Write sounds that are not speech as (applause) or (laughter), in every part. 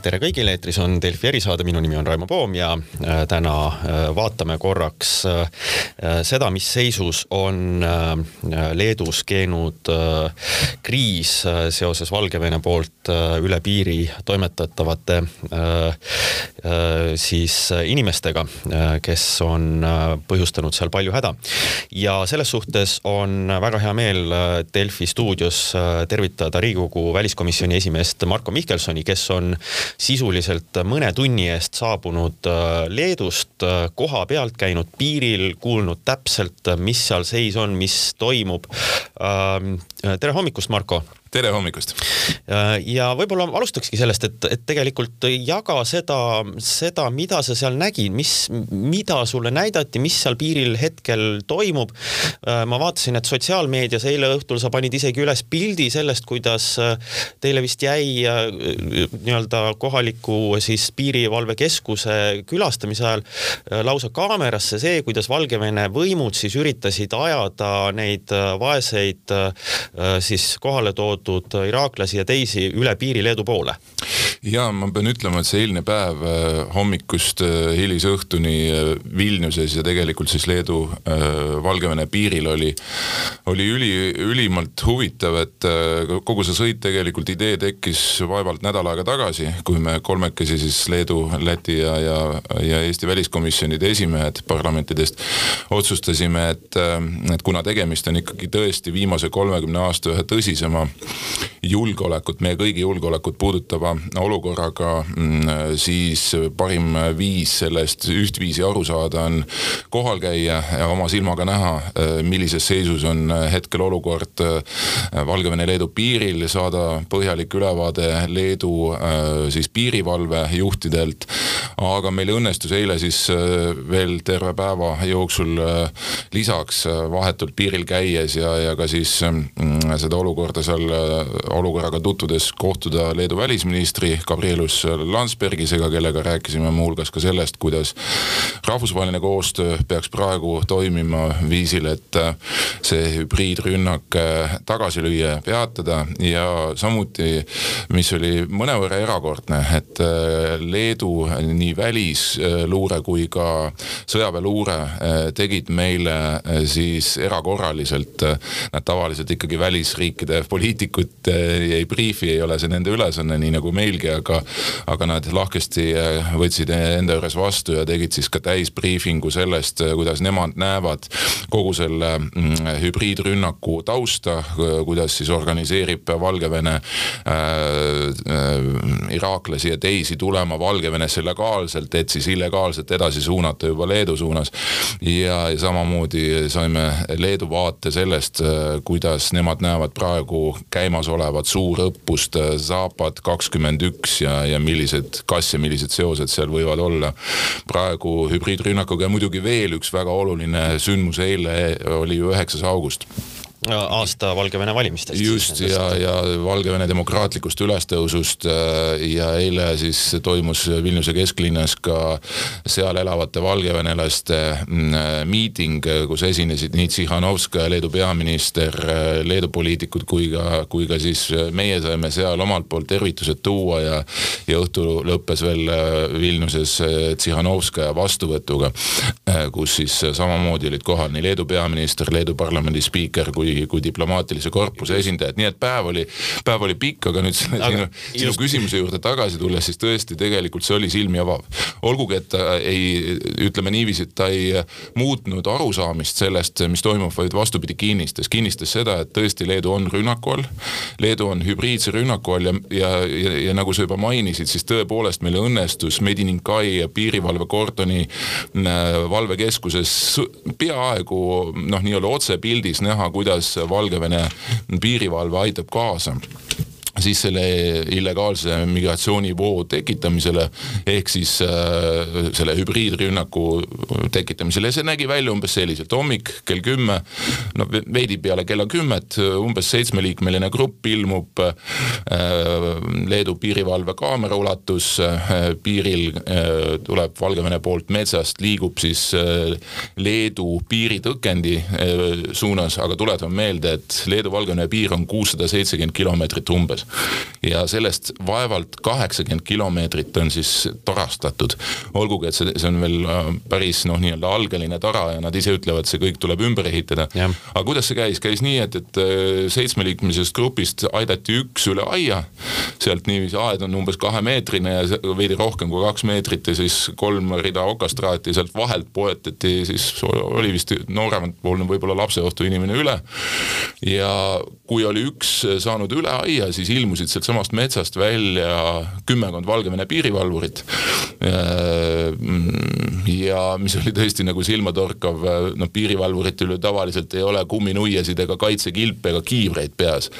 tere kõigile, eetris on Delfi erisaade, minu nimi on Raimo Poom ja äh, täna äh, vaatame korraks äh, seda, mis seisus on Leedus keenud kriis seoses Valgevene poolt üle piiri toimetatavate siis inimestega, kes on põhjustanud seal palju häda. ja selles suhtes on väga hea meel Delfi stuudios tervitada Riigikogu väliskomisjoni esimeest Marko Mihkelsoni, kes on sisuliselt mõne tunni eest saabunud äh, Leedust, äh, koha pealt käinud piiril, kuulnud täpselt, äh, mis seal seis on, mis toimub. Ähm, tere hommikust, Marko tere hommikust! ja võib-olla alustakski sellest, et, et tegelikult jaga seda, seda, mida sa seal nägid, mis, mida sulle näidati, mis seal piiril hetkel toimub. ma vaatasin, et sotsiaalmeedias eile õhtul sa panid isegi üles pildi sellest, kuidas teile vist jäi nii-öelda kohaliku siis piirivalvekeskuse külastamise ajal lausa kaamerasse see, kuidas Valgevene võimud siis üritasid ajada neid vaeseid siis kohale toodud pagutud iraaklasi ja teisi üle piiri Leedu poole. Ja ma pean ütlema, et see eilne päev äh, hommikust äh, hilisõhtuni äh, Vilniuses ja tegelikult siis Leedu-Valgevene piiril oli, oli üli, ülimalt huvitav, et kogu see sõit tegelikult idee tekkis vaevalt nädal aega tagasi, kui me kolmekesi siis Leedu, Läti ja, ja, ja Eesti väliskomisjonide esimehed parlamentidest otsustasime, et, et kuna tegemist on ikkagi tõesti viimase kolmekümne aasta ühe tõsisema julgeolekut, meie kõigi julgeolekut puudutava olukorraga, mm, siis parim viis sellest ühtviisi aru saada on kohal käia ja oma silmaga näha, millises seisus on hetkel olukord Valgevene-Leedu piiril, saada põhjalik ülevaade Leedu siis piirivalve juhtidelt. aga meil õnnestus eile siis veel terve päeva jooksul lisaks vahetult piiril käies ja, ja ka siis mm, seda olukorda seal olukorraga tutvudes kohtuda Leedu välisministri Gabrielus Landsbergisega, kellega rääkisime muuhulgas ka sellest, kuidas rahvusvaheline koostöö peaks praegu toimima viisil, et see hübriidrünnak tagasi lüüa ja peatada ja samuti, mis oli mõnevõrra erakordne, et Leedu nii välisluure kui ka sõjaväeluure tegid meile siis erakorraliselt, nad tavaliselt ikkagi välisriikide poliitikut ei briifi, ei ole see nende ülesanne, nii nagu meilgi, aga aga nad lahkesti eh, võtsid enda juures vastu ja tegid siis ka täisbriifingu sellest, eh, kuidas nemad näevad kogu selle mm, hübriidrünnaku tausta, kuidas siis organiseerib Valgevene äh, äh, iraaklasi ja teisi tulema Valgevenesse legaalselt, et siis illegaalselt edasi suunata juba Leedu suunas. ja, ja samamoodi saime Leedu vaate sellest, kuidas nemad näevad praegu käimasolevat suurõppust äh, Zapad kakskümmend üks ja, ja millised, kas ja millised seosed seal võivad olla. Praegu hübriidrünnakuga ja muidugi veel üks väga oluline sündmus eile oli üheksas august aasta Valgevene valimistest. just ja, ja Valgevene demokraatlikust ülestõusust äh, ja eile siis toimus Vilniuse kesklinnas ka seal elavate valgevenelaste mm, äh, miiting, kus esinesid nii Tsihhanovskaja, Leedu peaminister, äh, Leedu poliitikud kui ka, kui ka siis meie saime seal omalt poolt tervitused tuua ja ja õhtu lõppes veel Vilniuses Tsihhanovskaja vastuvõtuga, kus siis samamoodi olid kohal nii Leedu peaminister, Leedu parlamendi spiiker kui kui, kui diplomaatilise korpuse esindajad, nii et päev oli, päev oli pikk, aga nüüd selle aga, sinu, sinu küsimuse juurde tagasi tulles, siis tõesti tegelikult see oli silmi avav. olgugi, et ta ei, ütleme niiviisi, et ta ei muutnud arusaamist sellest, mis toimub, vaid vastupidi kinnistas, kinnistas seda, et tõesti Leedu on rünnaku all. Leedu on hübriidse rünnaku all ja, ja, ja, ja nagu sa juba mainisid, siis tõepoolest meil õnnestus Medininkai piirivalvekordoni äh, valvekeskuses peaaegu noh, nii-öelda otsepildis näha, kuidas kuidas Valgevene piirivalve aitab kaasa siis selle illegaalse migratsioonivoo tekitamisele ehk siis äh, selle hübriidrünnaku tekitamisele. Ja see nägi välja umbes selliselt, hommik kell kümme, no veidi peale kella kümmet, umbes seitsmeliikmeline grupp ilmub äh, Leedu piirivalve kaamera ulatusse äh,, piiril äh, tuleb Valgevene poolt metsast, liigub siis äh, Leedu piiritõkendi äh, suunas, aga tuletame meelde, et Leedu-Valgevene piir on kuussada seitsekümmend kilomeetrit umbes ja sellest vaevalt kaheksakümmend kilomeetrit on siis tarastatud. olgugi, et see, see on veel äh, päris noh, nii-öelda algeline tara ja nad ise ütlevad, see kõik tuleb ümber ehitada. aga kuidas see käis, käis nii, et, et äh, seitsmeliikmelisest grupist aidati üks üle aia, sealt niiviisi aed on umbes kahemeetrine ja veidi rohkem kui kaks meetrit ja siis kolm rida okastraati, sealt vahelt poetati siis, oli vist nooremapoolne võib-olla lapseohtu inimene üle. ja kui oli üks saanud üle aia, siis ilmusid sealtsamast metsast välja kümmekond Valgevene piirivalvurit. ja mis oli tõesti nagu silmatorkav, noh piirivalvuritel ju tavaliselt ei ole kumminuiasid ega kaitsekilpe ega kiivreid peas.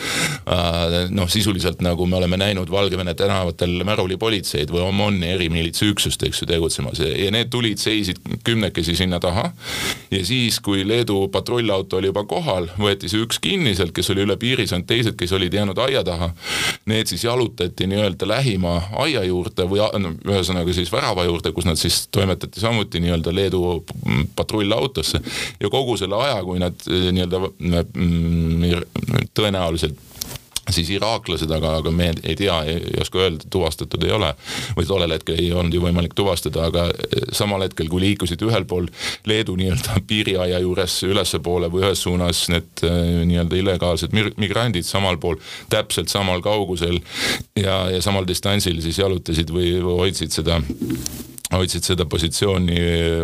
noh, sisuliselt nagu me oleme näinud Valgevene tänavatel märulipolitseid või OMON-i erimiilitsaüksust, eks ju, tegutsemas ja need tulid, seisid kümnekesi sinna taha. ja siis, kui Leedu patrullauto oli juba kohal, võeti see üks kinni sealt, kes oli üle piiri saanud, teised, kes olid jäänud aia taha. Need siis jalutati nii-öelda lähima aia juurde või no, ühesõnaga siis värava juurde, kus nad siis toimetati samuti nii-öelda Leedu patrullautosse. ja kogu selle aja, kui nad eh, nii-öelda mm, tõenäoliselt siis iraaklased, aga, aga me ei tea, ei oska öelda, tuvastatud ei ole. või tollel hetkel ei olnud ju võimalik tuvastada, aga eh, samal hetkel, kui liikusid ühel pool Leedu nii-öelda (laughs) piiriaia juures ülespoole või ühes suunas need eh, nii-öelda illegaalsed migrandid, samal pool täpselt samal kaugusel ja, ja samal distantsil siis jalutasid või, või hoidsid seda hoidsid seda positsiooni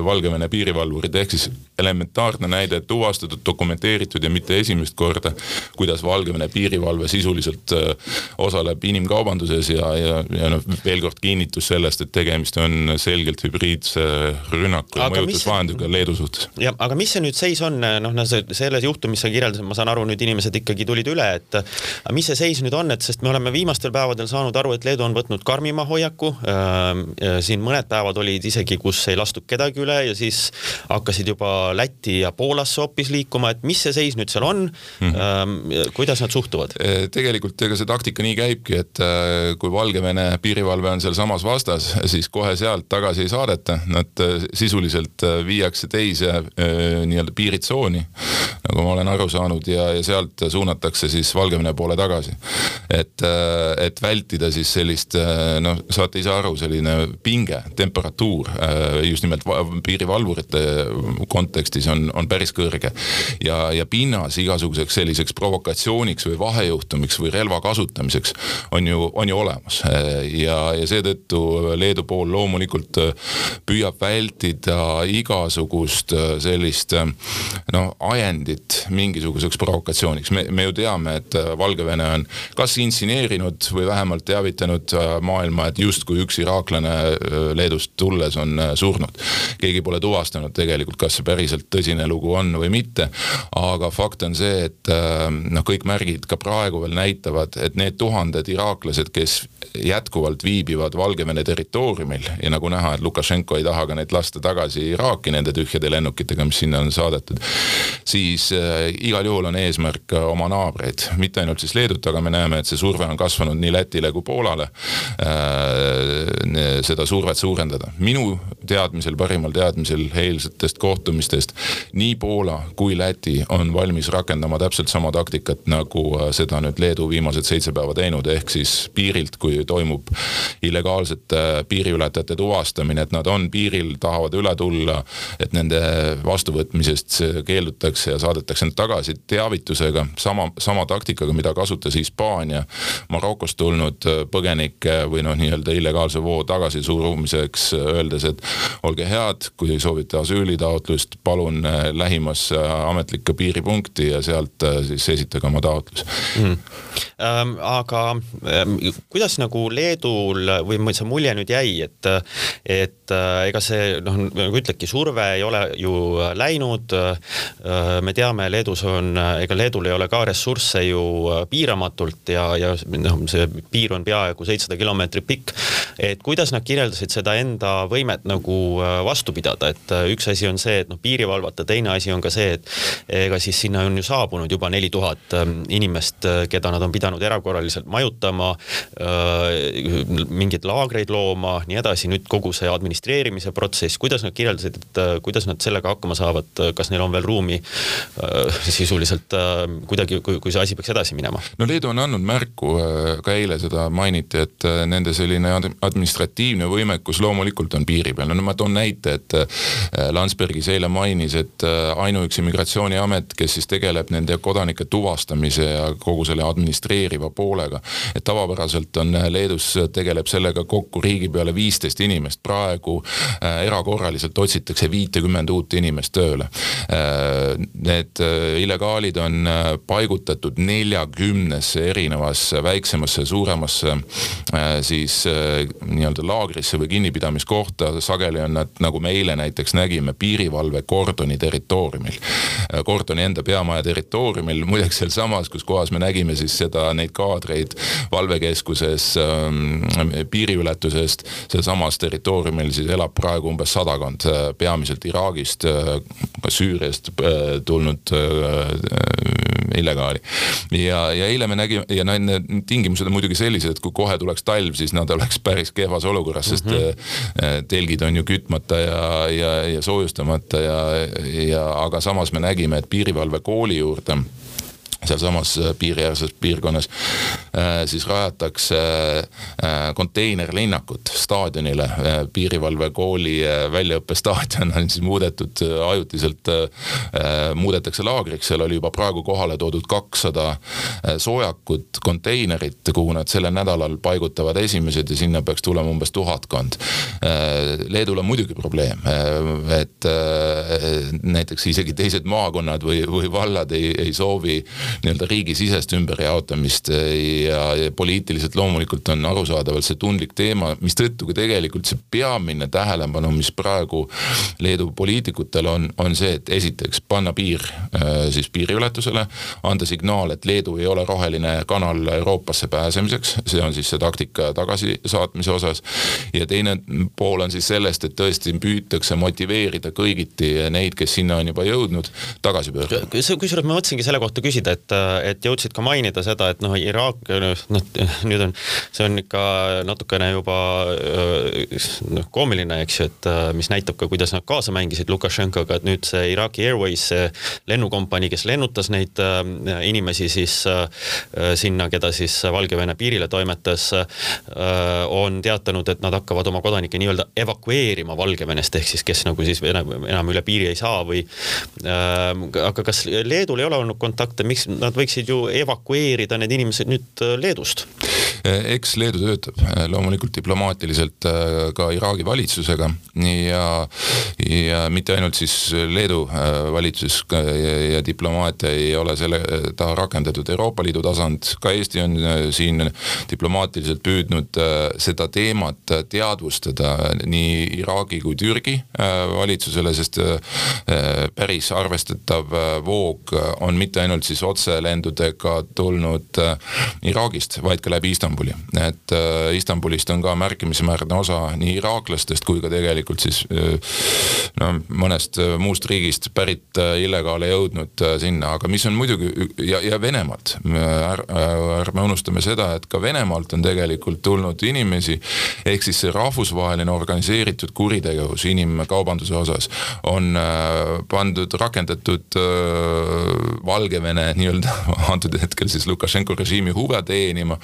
Valgevene piirivalvurid, ehk siis elementaarne näide, tuvastatud, dokumenteeritud ja mitte esimest korda, kuidas Valgevene piirivalve sisuliselt äh, osaleb inimkaubanduses ja, ja, ja noh, veel kord kinnitus sellest, et tegemist on selgelt hübriidse rünnaku ja mõjutusvahendiga Leedu suhtes. jah, aga mis see nüüd seis on, noh, noh, selles juhtumis sa kirjeldasid, ma saan aru, nüüd inimesed ikkagi tulid üle, et aga mis see seis nüüd on, et sest me oleme viimastel päevadel saanud aru, et Leedu on võtnud karmima hoiaku äh,, siin mõned päevad päevad olid isegi, kus ei lastud kedagi üle ja siis hakkasid juba Lätti ja Poolasse hoopis liikuma, et mis see seis nüüd seal on mm, -hmm. kuidas nad suhtuvad? Äh, tegelikult ega see taktika nii käibki, et äh, kui Valgevene piirivalve on sealsamas vastas, siis kohe sealt tagasi ei saadeta, nad äh, sisuliselt viiakse teise nii-öelda piiritsooni, nagu ma olen aru saanud ja, ja sealt suunatakse siis Valgevene poole tagasi. et, et vältida siis sellist noh, saate ise aru, selline pinge, temperatuur temperatuur äh, just nimelt piirivalvurite kontekstis on, on päris kõrge. ja, ja pinnas igasuguseks selliseks provokatsiooniks või vahejuhtumiks või relva kasutamiseks on ju, on ju olemas. Äh, ja, ja seetõttu Leedu pool loomulikult äh, püüab vältida igasugust sellist noh, ajendit mingisuguseks provokatsiooniks. me, me ju teame, et Valgevene on kas insineerinud või vähemalt teavitanud maailma, et justkui üks iraaklane Leedust tulles on äh, surnud. keegi pole tuvastanud tegelikult, kas see päriselt tõsine lugu on või mitte. aga fakt on see, et äh, noh, kõik märgid ka praegu veel näitavad, et need tuhanded iraaklased, kes jätkuvalt viibivad Valgevene territooriumil ja nagu näha, et Lukašenko ei taha ka neid lasta tagasi Iraaki nende tühjade lennukitega, mis sinna on saadetud. siis äh, igal juhul on eesmärk oma naabreid, mitte ainult siis Leedut, aga me näeme, et see surve on kasvanud nii Lätile kui Poolale äh,. seda survet suurendada, minu teadmisel, parimal teadmisel eilsetest kohtumistest nii Poola kui Läti on valmis rakendama täpselt sama taktikat, nagu äh, seda nüüd Leedu viimased seitse päeva teinud, ehk siis piirilt, kui toimub illegaalsete piiriületajate tuvastamine, et nad on piiril, tahavad üle tulla, et nende vastuvõtmisest keeldutakse ja saadetakse nad tagasi teavitusega, sama, sama taktikaga, mida kasutas Hispaania Marokost tulnud põgenike või noh, nii-öelda illegaalse voo tagasisurumiseks, öeldes, et olge head, kui soovite asüülitaotlust, palun äh, lähimasse ametlikku piiripunkti ja sealt äh, siis esitage oma taotlus. Mm.. Ähm, aga ähm, kuidas nagu nagu Leedul või see mulje nüüd jäi, et, et äh, ega see noh, nagu ütledki, surve ei ole ju läinud. Äh, me teame, Leedus on, ega Leedul ei ole ka ressursse ju piiramatult ja, ja noh, see piir on peaaegu seitsesada kilomeetrit pikk. Et kuidas nad kirjeldasid seda enda võimet nagu äh, vastu pidada, et üks asi on see, et noh, piiri valvata, teine asi on ka see, et ega siis sinna on ju saabunud juba neli tuhat inimest, keda nad on pidanud erakorraliselt majutama mingeid laagreid looma, nii edasi, nüüd kogu see administreerimise protsess, kuidas nad kirjeldasid, et kuidas nad sellega hakkama saavad, kas neil on veel ruumi sisuliselt kuidagi, kui, kui see asi peaks edasi minema? no Leedu on andnud märku, ka eile seda mainiti, et nende selline administratiivne võimekus loomulikult on piiri peal, no ma toon näite, et Landsbergis eile mainis, et ainuüksi Migratsiooniamet, kes siis tegeleb nende kodanike tuvastamise ja kogu selle administreeriva poolega. et tavapäraselt on Leedus, tegeleb sellega kokku riigi peale viisteist inimest, praegu äh, erakorraliselt otsitakse viitekümmend uut inimest tööle äh,. Need äh, illegaalid on äh, paigutatud neljakümnesse erinevasse väiksemasse, suuremasse äh, siis äh, nii-öelda laagrisse või kinnipidamiskohta, sageli on nad, nagu me eile näiteks nägime, piirivalve kordoni territooriumil. kordoni enda peamaja territooriumil, muideks sealsamas, kus kohas me nägime siis seda, neid kaadreid valvekeskuses ähm, piiriületusest, sealsamas territooriumil siis elab praegu umbes sadakond, äh, peamiselt Iraagist, äh, ka Süüriast äh, tulnud illegaali. ja, ja eile me nägime ja need tingimused on muidugi sellised, et kui kohe tuleks talv, siis nad oleks päris kehvas olukorras, sest mm -hmm. telgid on ju kütmata ja, ja, ja soojustamata ja, ja aga samas me nägime, et piirivalve kooli juurde sealsamas äh, piiriäärses piirkonnas, äh, siis rajatakse äh, konteinerlinnakut staadionile. piirivalvekooli väljaõppestaadion on siis muudetud ajutiselt, muudetakse laagriks, seal oli juba praegu kohale toodud kakssada soojakut, konteinerit, kuhu nad sellel nädalal paigutavad esimesed ja sinna peaks tulema umbes tuhatkond. Leedul on muidugi probleem, et näiteks isegi teised maakonnad või, või vallad ei, ei soovi nii-öelda riigisisest ümberjaotamist ja, ja poliitiliselt loomulikult on arusaadavalt see tundlik teema, mistõttu ka tegelikult see peamine tähelepanu, mis praegu Leedu poliitikutel on, on see, et esiteks panna piir äh, siis piiriületusele, anda signaal, et Leedu ei ole roheline kanal Euroopasse pääsemiseks, see on siis see taktika tagasisaatmise osas. ja teine pool on siis sellest, et tõesti püütakse motiveerida kõigiti neid, kes sinna on juba jõudnud, tagasi pöörduma. kusjuures ma mõtlesingi selle kohta küsida, et, et jõudsid ka mainida seda, et noh, Iraak, noh nüüd on, see on ikka natukene juba noh, koomiline, eks ju, et mis näitab ka, kuidas nad kaasa mängisid Lukašenkoga, et nüüd see Iraaki Airways, see lennukompanii, kes lennutas neid inimesi siis sinna, keda siis Valgevene piirile toimetas on teatanud, et nad hakkavad oma kodanikke nii-öelda evakueerima Valgevenest, ehk siis kes nagu siis enam, enam üle piiri ei saa või aga kas Leedul ei ole olnud kontakte, miks nad võiksid ju evakueerida need inimesed nüüd äh, Leedust. Eks Leedu töötab eh, loomulikult diplomaatiliselt eh, ka Iraagi valitsusega ja, ja mitte ainult siis Leedu valitsus ja, ja diplomaatia ei ole selle taha rakendatud Euroopa Liidu tasand, ka Eesti on siin diplomaatiliselt püüdnud seda teemat teadvustada nii Iraagi kui Türgi valitsusele, sest päris arvestatav voog on mitte ainult siis otselendudega tulnud Iraagist, vaid ka läbi Istanbuli. Et äh, Istanbulist on ka märkimisväärne osa nii iraaklastest kui ka tegelikult siis äh, no mõnest äh, muust riigist pärit illegaale jõudnud sinna, aga mis on muidugi ja, ja Venemaalt. Är,. ärme unustame seda, et ka Venemaalt on tegelikult tulnud inimesi, ehk siis see rahvusvaheline organiseeritud kuritegevus inimkaubanduse osas on pandud, rakendatud Valgevene nii-öelda (laughs) antud hetkel siis Lukašenko režiimi huve teenima.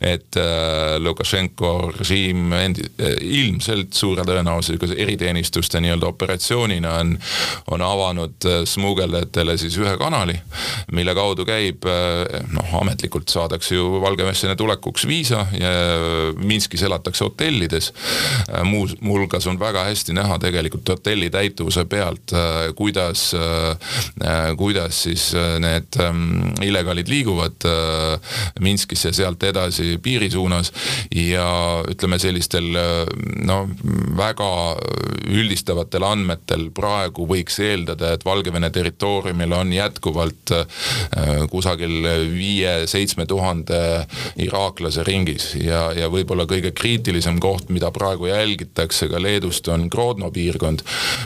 Et äh, Lukašenko režiim endi, äh, ilmselt suure tõenäosusega eriteenistuste nii-öelda operatsioonina on, on avanud äh, smugeldajatele siis ühe kanali, mille kaudu käib noh, ametlikult saadakse ju Valgevenesse tulekuks viisa ja Minskis elatakse hotellides. muus, muuhulgas on väga hästi näha tegelikult hotelli täituvuse pealt, kuidas, kuidas siis need ähm, illegaalid liiguvad Minskisse, sealt edasi piiri suunas ja ütleme sellistel no väga üldistavatel andmetel praegu võiks eeldada, et Valgevene territooriumil on jätkuvalt äh, kusagil viie-seitsme tuhande iraaklase ringis. Ja, ja võib-olla kõige kriitilisem koht, mida praegu jälgitakse ka Leedust, on Grodno piirkond,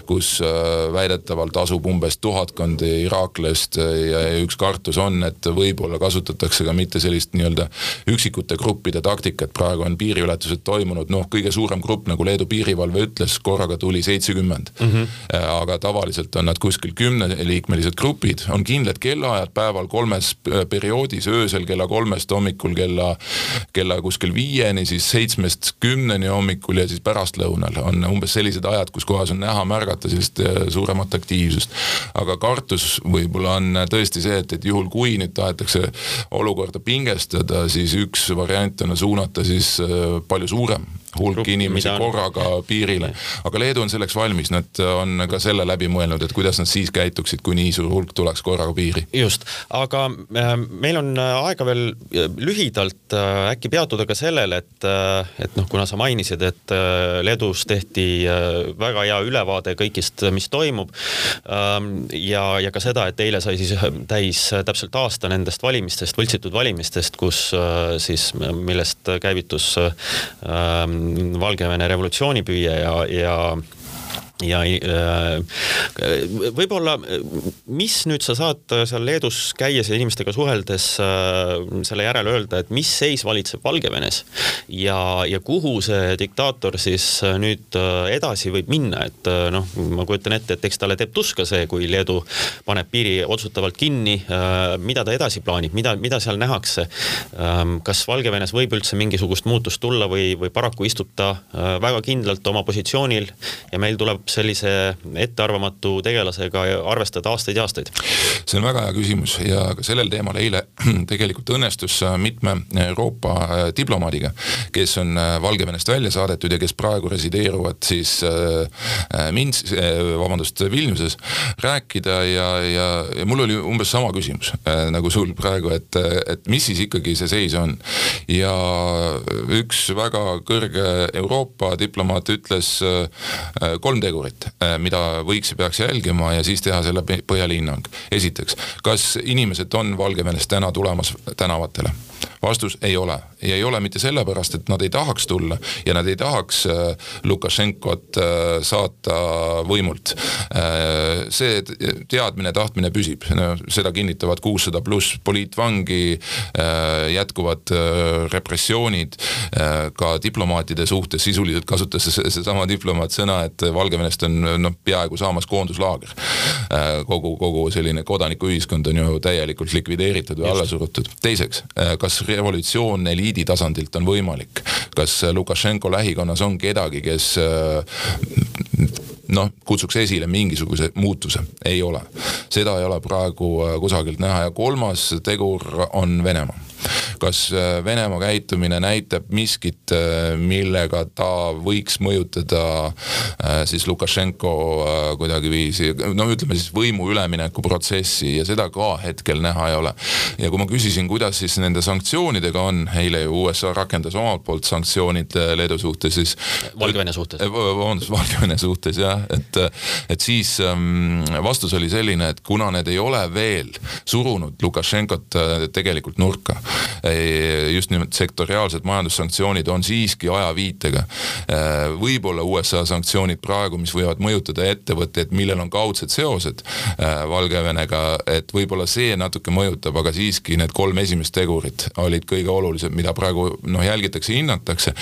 kus äh, väidetavalt asub umbes tuhatkond iraaklast ja üks kartus on, et võib-olla kasutatakse ka mitte sellist nii-öelda üksikute gruppide taktikat, praegu on piiriületused toimunud, noh, kõige suurem grupp, nagu Leedu piirivalve ütles, korraga tuli seitsekümmend mm. -hmm. aga tavaliselt on nad kuskil kümneliikmelised grupid, on kindlad kellaajad päeval kolmes perioodis, öösel kella kolmest hommikul kella, kella kuskil viieni, siis seitsmest kümneni hommikul ja siis pärastlõunal on umbes sellised ajad, kus kohas on näha, märgata sellist äh, suuremat aktiivsust. aga kartus võib-olla on tõesti see, et, et juhul kui nüüd tahetakse olukorda pingestada, siis üks variant on suunata siis äh, palju suurem hulk inimesi korraga piirile. aga Leedu on selleks valmis, nad on ka selle läbi mõelnud, et kuidas nad siis käituksid, kui nii suur hulk tuleks korraga piiri. just, aga äh, meil on äh, aega veel äh, lühidalt äkki peatuda ka sellel, et et noh, kuna sa mainisid, et Leedus tehti väga hea ülevaade kõigist, mis toimub ähm,. ja, ja ka seda, et eile sai siis täis täpselt aasta nendest valimistest, võltsitud valimistest, kus siis, millest käivitus äh, Valgevene revolutsioonipüüe ja, ja ja äh, võib-olla, mis nüüd sa saad seal Leedus käies ja inimestega suheldes äh, selle järel öelda, et mis seis valitseb Valgevenes ja, ja kuhu see diktaator siis nüüd äh, edasi võib minna, et noh, ma kujutan ette, et eks talle teeb tuska see, kui Leedu paneb piiri otsutavalt kinni. mida ta edasi plaanib, mida, mida seal nähakse? Ähm, kas Valgevenes võib üldse mingisugust muutust tulla või, või paraku istub ta väga kindlalt oma positsioonil ja meil tuleb sellise ettearvamatu tegelasega arvestada aastaid ja aastaid? see on väga hea küsimus ja ka sellel teemal eile (clears throat) tegelikult õnnestus mitme Euroopa äh, diplomaadiga, kes on äh, Valgevenest välja saadetud ja kes praegu resideeruvad siis äh, Mins-, vabandust, Vilniuses, rääkida ja, ja, ja mul oli umbes sama küsimus nagu sul praegu, et, et mis siis ikkagi see seis on. ja üks väga kõrge Euroopa diplomaat ütles kolm tegurit tegurit, äh, mida võiks ja peaks jälgima ja siis teha selle põhjal hinnang. esiteks, kas inimesed on Valgevenest täna tulemas tänavatele? Vastus ei ole ja ei ole mitte sellepärast, et nad ei tahaks tulla ja nad ei tahaks äh, Lukašenkot äh, saata võimult. see teadmine, tahtmine püsib, seda kinnitavad kuussada pluss poliitvangi, jätkuvad repressioonid ka diplomaatide suhtes, sisuliselt kasutas seesama diplomaat sõna, et Valgevenest on noh, peaaegu saamas koonduslaager. kogu, kogu selline kodanikuühiskond on ju täielikult likvideeritud või alla surutud. teiseks, kas revolutsioon eliidi tasandilt on võimalik, kas Lukašenko lähikonnas on kedagi, kes noh, kutsuks esile mingisuguse muutuse, ei ole. seda ei ole praegu kusagilt näha. Ja kolmas tegur on Venemaa kas äh, Venemaa käitumine näitab miskit, äh, millega ta võiks mõjutada äh, siis Lukašenko kuidagiviisi, no ütleme siis võimu ülemineku protsessi ja seda ka hetkel näha ei ole. ja kui ma küsisin, kuidas siis nende sanktsioonidega on, eile ju USA rakendas omalt poolt sanktsioonid Leedu suhtes, siis. Valgevene suhtes. vabandust, (laughs) Valgevene suhtes jah, et, et siis ähm, vastus oli selline, et kuna need ei ole veel surunud Lukašenkot tegelikult nurka just nimelt sektoriaalsed majandussanktsioonid on siiski ajaviitega. võib-olla USA sanktsioonid praegu, mis võivad mõjutada ettevõtteid, millel on kaudsed seosed äh, Valgevenega, et võib-olla see natuke mõjutab, aga siiski need kolm esimest tegurit olid kõige olulisem, mida praegu noh, jälgitakse, hinnatakse.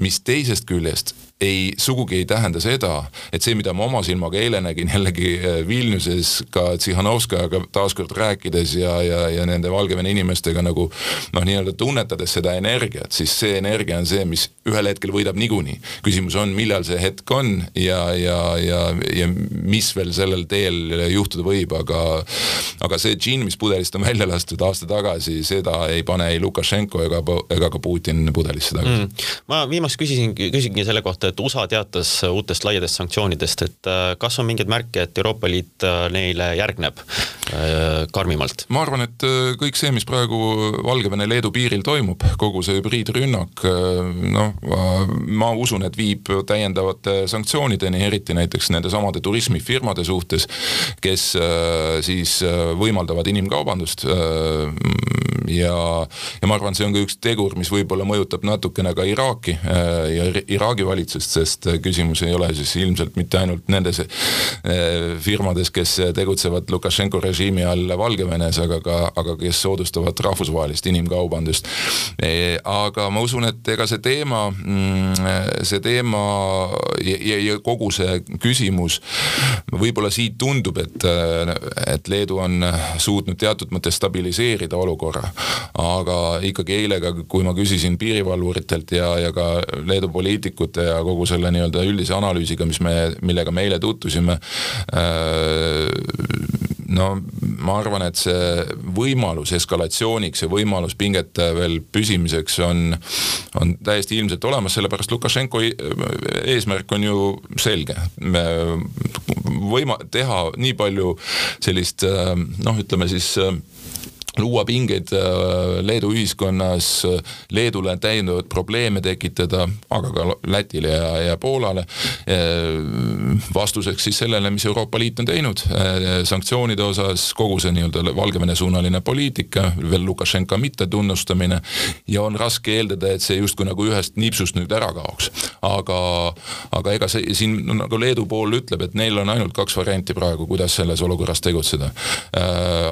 mis teisest küljest ei, sugugi ei tähenda seda, et see, mida ma oma silmaga eile nägin jällegi äh, Vilniuses ka Tsihhanovskajaga taaskord rääkides ja, ja, ja nende Valgevene inimestega nagu noh, nii-öelda tunnetades seda energiat, siis see energia on see, mis ühel hetkel võidab niikuinii. küsimus on, millal see hetk on ja, ja, ja, ja mis veel sellel teel juhtuda võib, aga aga see džinn, mis pudelist on välja lastud aasta tagasi, seda ei pane ei Lukašenko ega, ega ka Putin pudelisse tagasi. Mm.. ma viimast küsisin, küsingi selle kohta, et USA teatas uutest laiadest sanktsioonidest, et äh, kas on mingeid märke, et Euroopa Liit äh, neile järgneb karmimalt? ma arvan, et kõik see, mis praegu Valgevene Leedu piiril toimub, kogu see hübriidrünnak, noh, ma usun, et viib täiendavate sanktsioonideni, eriti näiteks nendesamade turismifirmade suhtes, kes siis võimaldavad inimkaubandust. ja, ja ma arvan, see on ka üks tegur, mis võib-olla mõjutab natukene ka Iraaki ja Iraagi valitsust, sest küsimus ei ole siis ilmselt mitte ainult nendes firmades, kes tegutsevad Lukašenko režiimi all Valgevenes, aga ka, aga kes soodustavad rahvusvahelist inimkaubandust. E, aga ma usun, et ega see teema, mm, see teema ja, ja kogu see küsimus, võib-olla siit tundub, et, et Leedu on suutnud teatud mõttes stabiliseerida olukorra. aga ikkagi eile ka, kui ma küsisin piirivalvuritelt ja, ja ka Leedu poliitikute ja kogu selle nii-öelda üldise analüüsiga, mis me, millega me eile tutvusime äh,, no ma arvan, et see võimalus eskalatsiooniks ja võimalus pingete veel püsimiseks on, on täiesti ilmselt olemas, sellepärast Lukašenko eesmärk on ju selge. võima-, teha nii palju sellist noh, ütleme siis luua pingeid äh, Leedu ühiskonnas, Leedule täiendavaid probleeme tekitada, aga ka Lätile ja, ja Poolale. Äh, vastuseks siis sellele, mis Euroopa Liit on teinud äh, sanktsioonide osas, kogu see nii-öelda Valgevene suunaline poliitika, veel Lukašenka mittetunnustamine ja on raske eeldada, et see justkui nagu ühest nipsust nüüd ära kaoks. aga, aga ega see siin nagu Leedu pool ütleb, et neil on ainult kaks varianti praegu, kuidas selles olukorras tegutseda.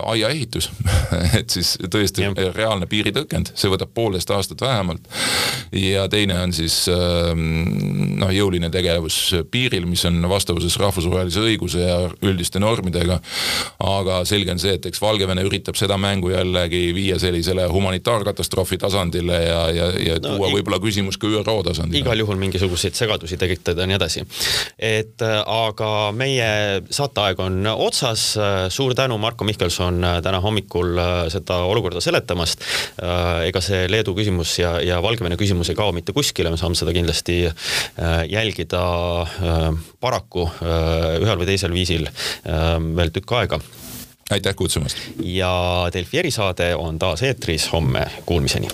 aiaehitus (laughs) (laughs) et siis tõesti ja. reaalne piiritõkend, see võtab poolteist aastat vähemalt. ja teine on siis ähm, noh, jõuline tegevus piiril, mis on vastavuses rahvusvahelise õiguse ja üldiste normidega. aga selge on see, et eks Valgevene üritab seda mängu jällegi viia sellisele humanitaarkatastroofi tasandile ja, ja, ja no, tuua võib-olla küsimus ka ÜRO tasandile. igal juhul mingisuguseid segadusi tekitada ja nii edasi. et äh, aga meie saateaeg on otsas. suur tänu, Marko Mihkelson, täna hommikul seda olukorda seletamast. Äh, ega see Leedu küsimus ja, ja Valgevene küsimus ei kao mitte kuskile, me saame seda kindlasti äh, jälgida äh, paraku ühel või teisel viisil veel tükk aega aitäh kutsumast! ja Delfi erisaade on taas eetris homme, kuulmiseni!